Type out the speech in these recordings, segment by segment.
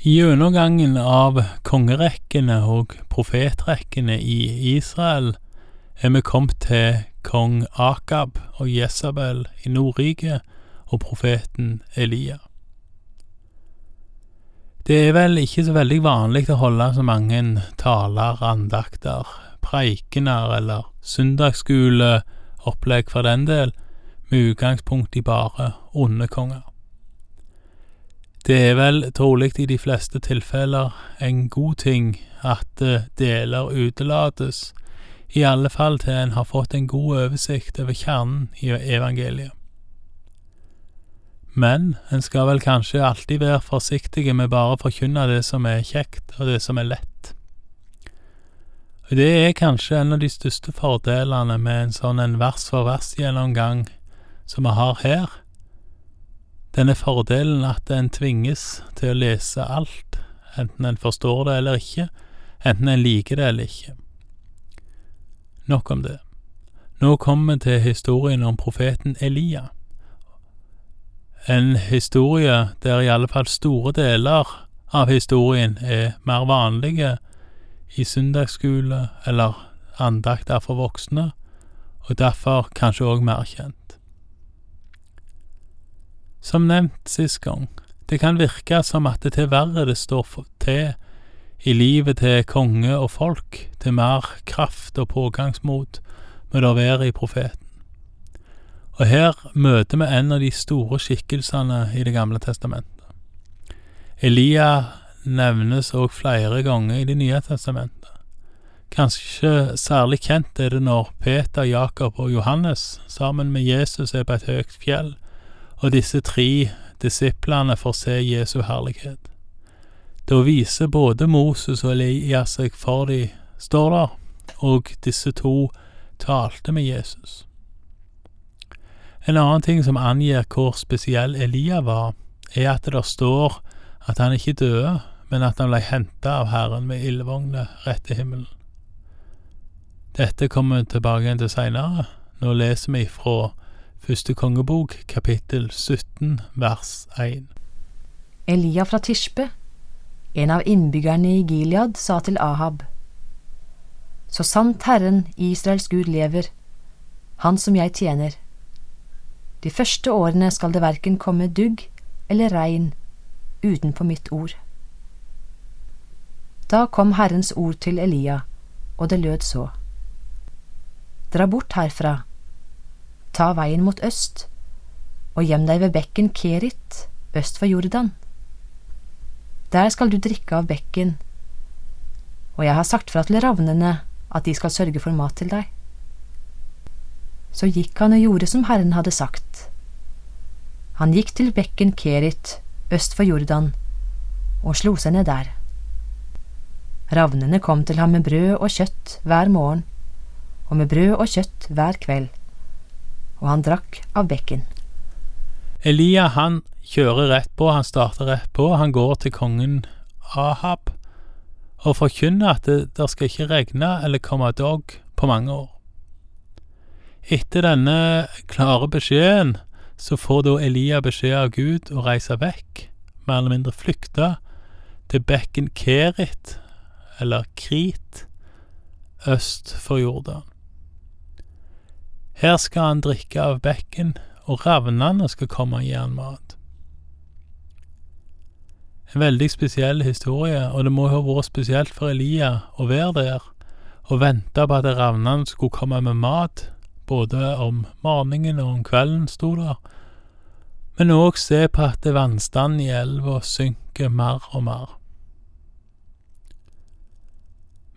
Gjennomgangen av kongerekkene og profetrekkene i Israel er vi kommet til kong Akab og Jesabel i Nordriket og profeten Elia. Det er vel ikke så veldig vanlig å holde så mange taler, andakter, preikener eller søndagsskoleopplegg for den del, med utgangspunkt i bare onde konger. Det er vel trolig i de fleste tilfeller en god ting at deler utelates, i alle fall til en har fått en god oversikt over kjernen i evangeliet. Men en skal vel kanskje alltid være forsiktige med bare å forkynne det som er kjekt, og det som er lett. Og det er kanskje en av de største fordelene med en sånn en vers-for-vers-gjennomgang som vi har her. Denne fordelen at en tvinges til å lese alt, enten en forstår det eller ikke, enten en liker det eller ikke. Nok om det. Nå kommer vi til historien om profeten Elia. En historie der i alle fall store deler av historien er mer vanlige i søndagsskole eller andakter for voksne, og derfor kanskje òg mer kjent. Som nevnt sist gang, det kan virke som at det til verre det står til i livet til konge og folk, til mer kraft og pågangsmot må det være i profeten. Og her møter vi en av de store skikkelsene i Det gamle testamentet. Elia nevnes òg flere ganger i Det nye testamentet. Kanskje særlig kjent er det når Peter, Jakob og Johannes sammen med Jesus er på et høyt fjell, og disse tre disiplene får se Jesu herlighet. Da viser både Moses og Elias seg for de står der, og disse to talte med Jesus. En annen ting som angir hvor spesiell Elia var, er at det står at han ikke døde, men at han ble henta av Herren med ildvogner rett til himmelen. Dette kommer vi tilbake til seinere. Nå leser vi fra første kongebok, kapittel 17, vers 1. Elia fra Tishbe, en av innbyggerne i Gilead, sa til Ahab, Så sant Herren, Israels Gud, lever, Han som jeg tjener, de første årene skal det verken komme dugg eller regn utenpå mitt ord. Da kom Herrens ord til Elia, og det lød så. Dra bort herfra, ta veien mot øst, og gjem deg ved bekken Kerit, øst for Jordan. Der skal du drikke av bekken, og jeg har sagt fra til ravnene at de skal sørge for mat til deg. Så gikk han og gjorde som Herren hadde sagt. Han gikk til bekken Kerit, øst for Jordan, og slo seg ned der. Ravnene kom til ham med brød og kjøtt hver morgen, og med brød og kjøtt hver kveld, og han drakk av bekken. Elia han kjører rett på, han starter rett på, han går til kongen Ahab og forkynner at det, det skal ikke regne eller komme dog på mange år. Etter denne klare beskjeden så får da Elia beskjed av Gud å reise vekk, mer eller mindre flykte, til bekken Kerit, eller Krit, øst for Jordan. Her skal han drikke av bekken, og ravnene skal komme og gi han mat. En veldig spesiell historie, og det må ha vært spesielt for Elia å være der og vente på at ravnene skulle komme med mat både om morgenen og om kvelden, sto der, men òg se på at vannstanden i elva synker mer og mer.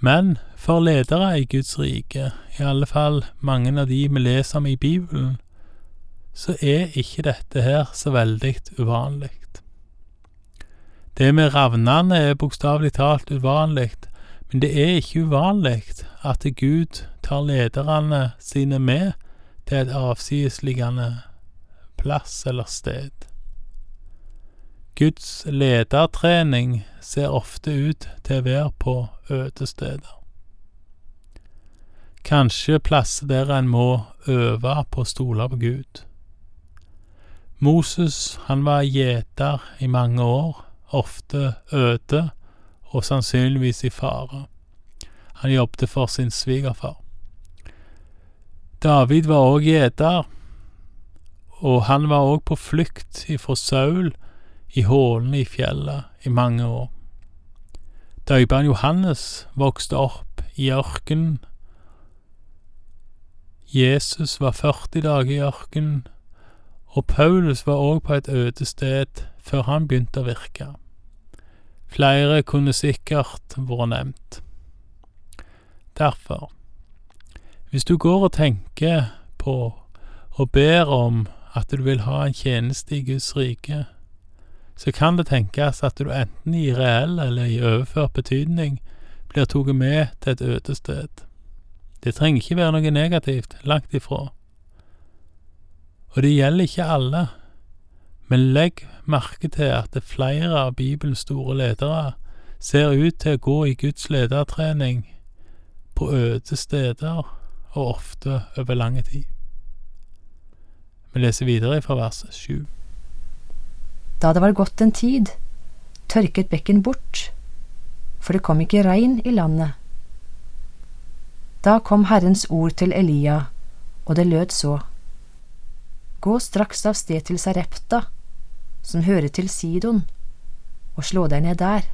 Men for ledere i Guds rike, i alle fall mange av de vi leser om i Bibelen, så er ikke dette her så veldig uvanlig. Det med ravnene er bokstavelig talt uvanlig, men det er ikke uvanlig at Gud tar lederne sine med til et avsidesliggende plass eller sted. Guds ledertrening ser ofte ut til å være på øde steder. Kanskje plasser der en må øve på å stole på Gud. Moses han var gjeter i mange år, ofte øde og sannsynligvis i fare. Han jobbet for sin svigerfar. David var òg gjeter, og han var òg på flukt ifra Saul i hålene i fjellet i mange år. Døperen Johannes vokste opp i ørkenen. Jesus var 40 dager i ørkenen, og Paulus var òg på et øde sted før han begynte å virke. Flere kunne sikkert vært nevnt. Derfor, hvis du går og tenker på og ber om at du vil ha en tjeneste i Guds rike, så kan det tenkes at du enten i reell eller i overført betydning blir tatt med til et øde sted. Det trenger ikke være noe negativt, langt ifra. Og det gjelder ikke alle, men legg merke til at flere av Bibelens store ledere ser ut til å gå i Guds ledertrening på øde steder, og ofte over lange tid. Vi leser videre fra vers sju. Da det var gått en tid, tørket bekken bort, for det kom ikke regn i landet. Da kom Herrens ord til Elia, og det lød så. Gå straks av sted til Sarepta, som hører til Sidon, og slå deg ned der.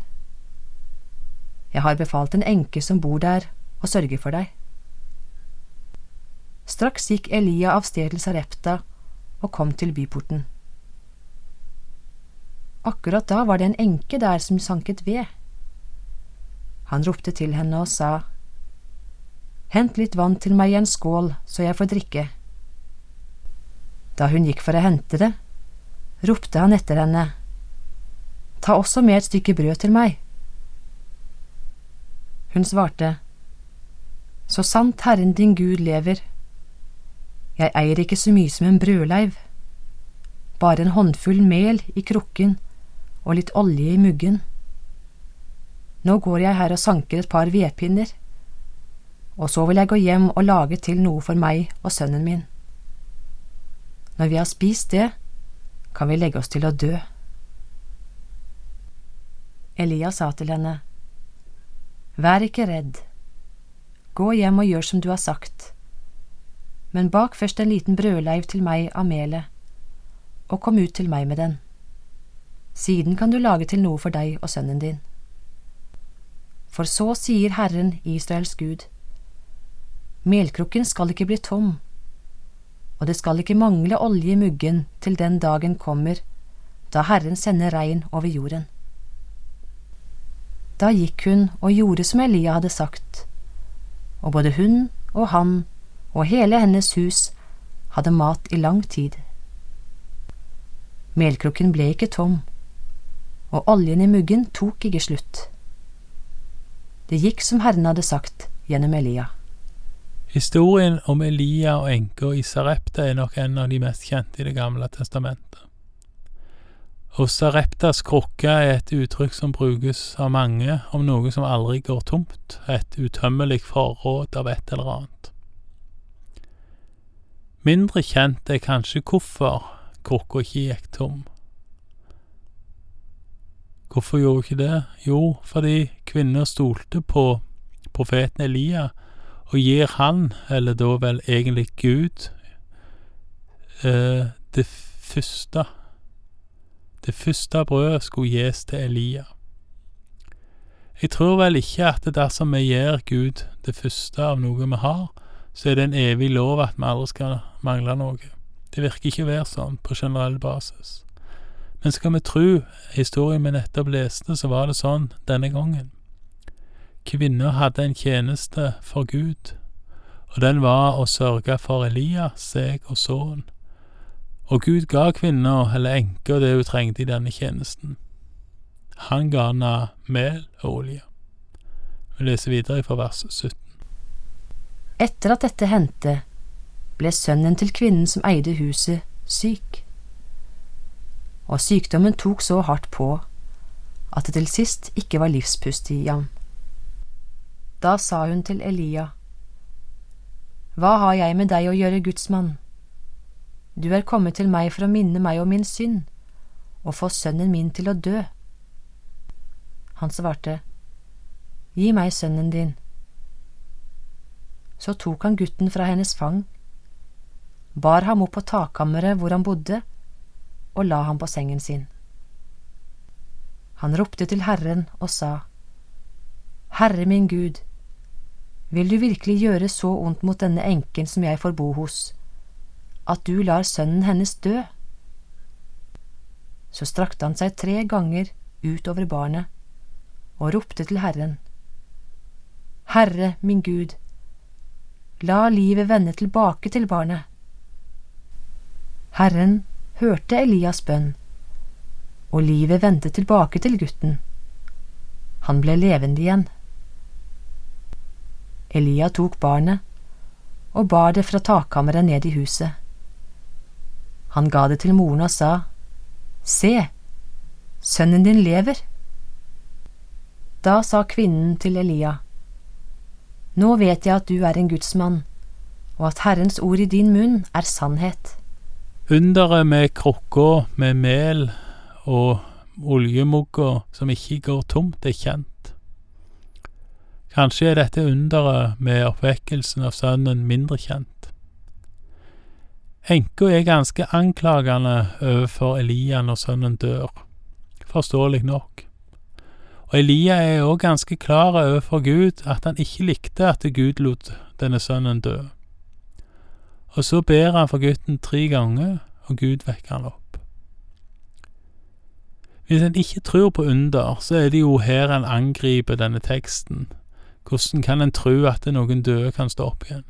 Jeg har befalt en enke som bor der, å sørge for deg. Straks gikk Elia av sted til Sarepta og kom til byporten. Akkurat da var det en enke der som sanket ved. Han ropte til henne og sa, Hent litt vann til meg i en skål, så jeg får drikke. Da hun gikk for å hente det, ropte han etter henne, Ta også med et stykke brød til meg. Hun svarte, Så sant Herren din Gud lever, jeg eier ikke så mye som en brødleiv, bare en håndfull mel i krukken og litt olje i muggen. Nå går jeg her og sanker et par vedpinner, og så vil jeg gå hjem og lage til noe for meg og sønnen min. Når vi har spist det, kan vi legge oss til å dø. Elias sa til henne, Vær ikke redd, gå hjem og gjør som du har sagt, men bak først en liten brødleiv til meg av melet, og kom ut til meg med den. Siden kan du lage til noe for deg og sønnen din. For så sier Herren, Israels Gud, melkrukken skal ikke bli tom, og det skal ikke mangle olje i muggen til den dagen kommer, da Herren sender regn over jorden. Da gikk hun og gjorde som Elia hadde sagt, og både hun og han og hele hennes hus hadde mat i lang tid. Melkrukken ble ikke tom, og oljen i muggen tok ikke slutt. Det gikk som Herren hadde sagt gjennom Elia. Historien om Elia og enka i Sarepta er nok en av de mest kjente i Det gamle testamentet. Og Sareptas krukke er et uttrykk som brukes av mange om noe som aldri går tomt, et utømmelig forråd av et eller annet. Mindre kjent er kanskje hvorfor krukka ikke gikk tom. Hvorfor gjorde hun ikke det? Jo, fordi kvinner stolte på profeten Elia, og gir han, eller da vel egentlig Gud, eh, det første Det første brødet skulle gis til Elia. Jeg tror vel ikke at dersom vi gir Gud det første av noe vi har, så er det en evig lov at vi aldri skal mangle noe. Det virker ikke å være sånn på generell basis. Men skal vi tro historien vi nettopp leste, så var det sånn denne gangen. Kvinner hadde en tjeneste for Gud, og den var å sørge for Elia, seg og sønnen. Og Gud ga kvinna, eller enka, det hun trengte i denne tjenesten. Han ga henne mel og olje. Vi leser videre fra vers 17. Etter at dette hendte, ble sønnen til kvinnen som eide huset, syk og sykdommen tok så hardt på at det til sist ikke var livspust i ham. Da sa hun til Elia, Hva har jeg med deg å gjøre, gudsmann? Du er kommet til meg for å minne meg om min synd og få sønnen min til å dø. Han svarte, Gi meg sønnen din. Så tok han gutten fra hennes fang, bar ham opp på takkammeret hvor han bodde, og la ham på sengen sin. Han ropte til Herren og sa, Herre min Gud, vil du virkelig gjøre så ondt mot denne enken som jeg får bo hos, at du lar sønnen hennes dø? Så strakte han seg tre ganger utover barnet og ropte til Herren. Herre min Gud, la livet vende tilbake til barnet. Herren hørte Elias bønn, og livet vendte tilbake til gutten. Han ble levende igjen. Elia tok barnet og bar det fra takkammeret ned i huset. Han ga det til moren og sa, Se, sønnen din lever. Da sa kvinnen til Elia, Nå vet jeg at du er en gudsmann, og at Herrens ord i din munn er sannhet. Underet med krukka med mel og oljemugga som ikke går tomt, er kjent. Kanskje er dette underet med oppvekkelsen av sønnen mindre kjent. Enka er ganske anklagende overfor Elia når sønnen dør, forståelig nok. Og Elia er òg ganske klar overfor Gud at han ikke likte at Gud lot denne sønnen dø. Og så ber han for gutten tre ganger, og Gud vekker han opp. Hvis en ikke tror på under, så er det jo her en angriper denne teksten hvordan kan en tro at noen døde kan stå opp igjen?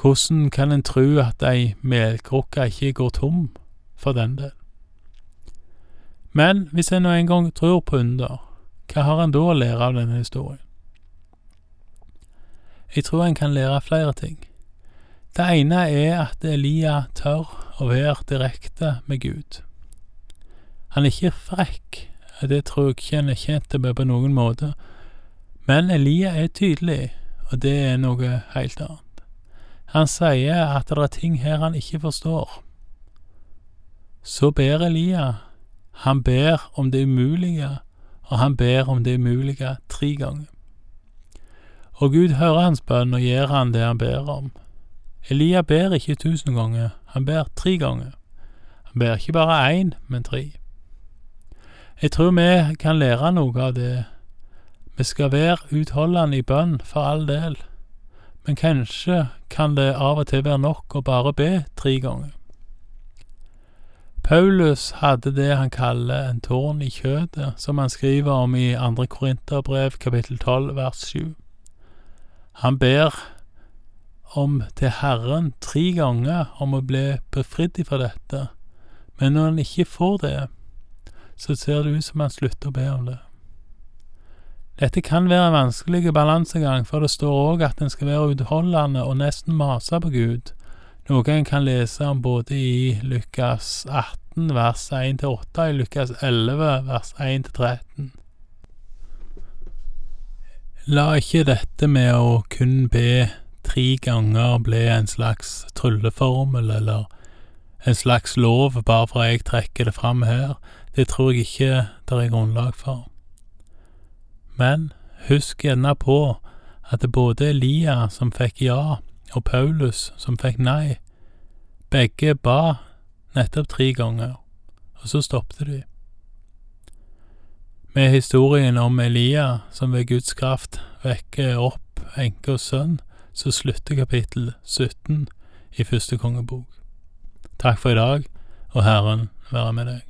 Hvordan kan en tro at ei melkrukke ikke går tom, for den del? Men hvis en nå en gang tror på under, hva har en da å lære av denne historien? Jeg tror en kan lære flere ting. Det ene er at Elia tør å være direkte med Gud. Han er ikke frekk, det tror jeg ikke han er tjent med på noen måte. Men Elia er tydelig, og det er noe helt annet. Han sier at det er ting her han ikke forstår. Så ber Elia. Han ber om det umulige, og han ber om det umulige tre ganger. Og Gud hører hans bønn og gir han det han ber om. Elia ber ikke tusen ganger, han ber tre ganger. Han ber ikke bare én, men tre. Jeg tror vi kan lære noe av det. Vi skal være utholdende i bønn, for all del, men kanskje kan det av og til være nok å bare be tre ganger. Paulus hadde det han kaller en tårn i kjødet, som han skriver om i andre Korinterbrev kapittel 12 vers 7. Han ber om til Herren tre ganger om å bli befridd fra dette, men når han ikke får det, så ser det ut som han slutter å be om det. Dette kan være en vanskelig balansegang, for det står òg at en skal være utholdende og nesten mase på Gud, noe en kan lese om både i Lukas 18 vers 1-8 og i Lukas 11 vers 1-13. La ikke dette med å kun be tre ganger bli en slags trylleformel eller en slags lov, bare for jeg trekker det fram her. Det tror jeg ikke det er grunnlag for. Men husk gjerne på at det både Elia som fikk ja, og Paulus som fikk nei, begge ba nettopp tre ganger, og så stoppet de. Med historien om Elia som ved Guds kraft vekker opp enke og sønn, så slutter kapittel 17 i første kongebok. Takk for i dag, og Herren være med deg.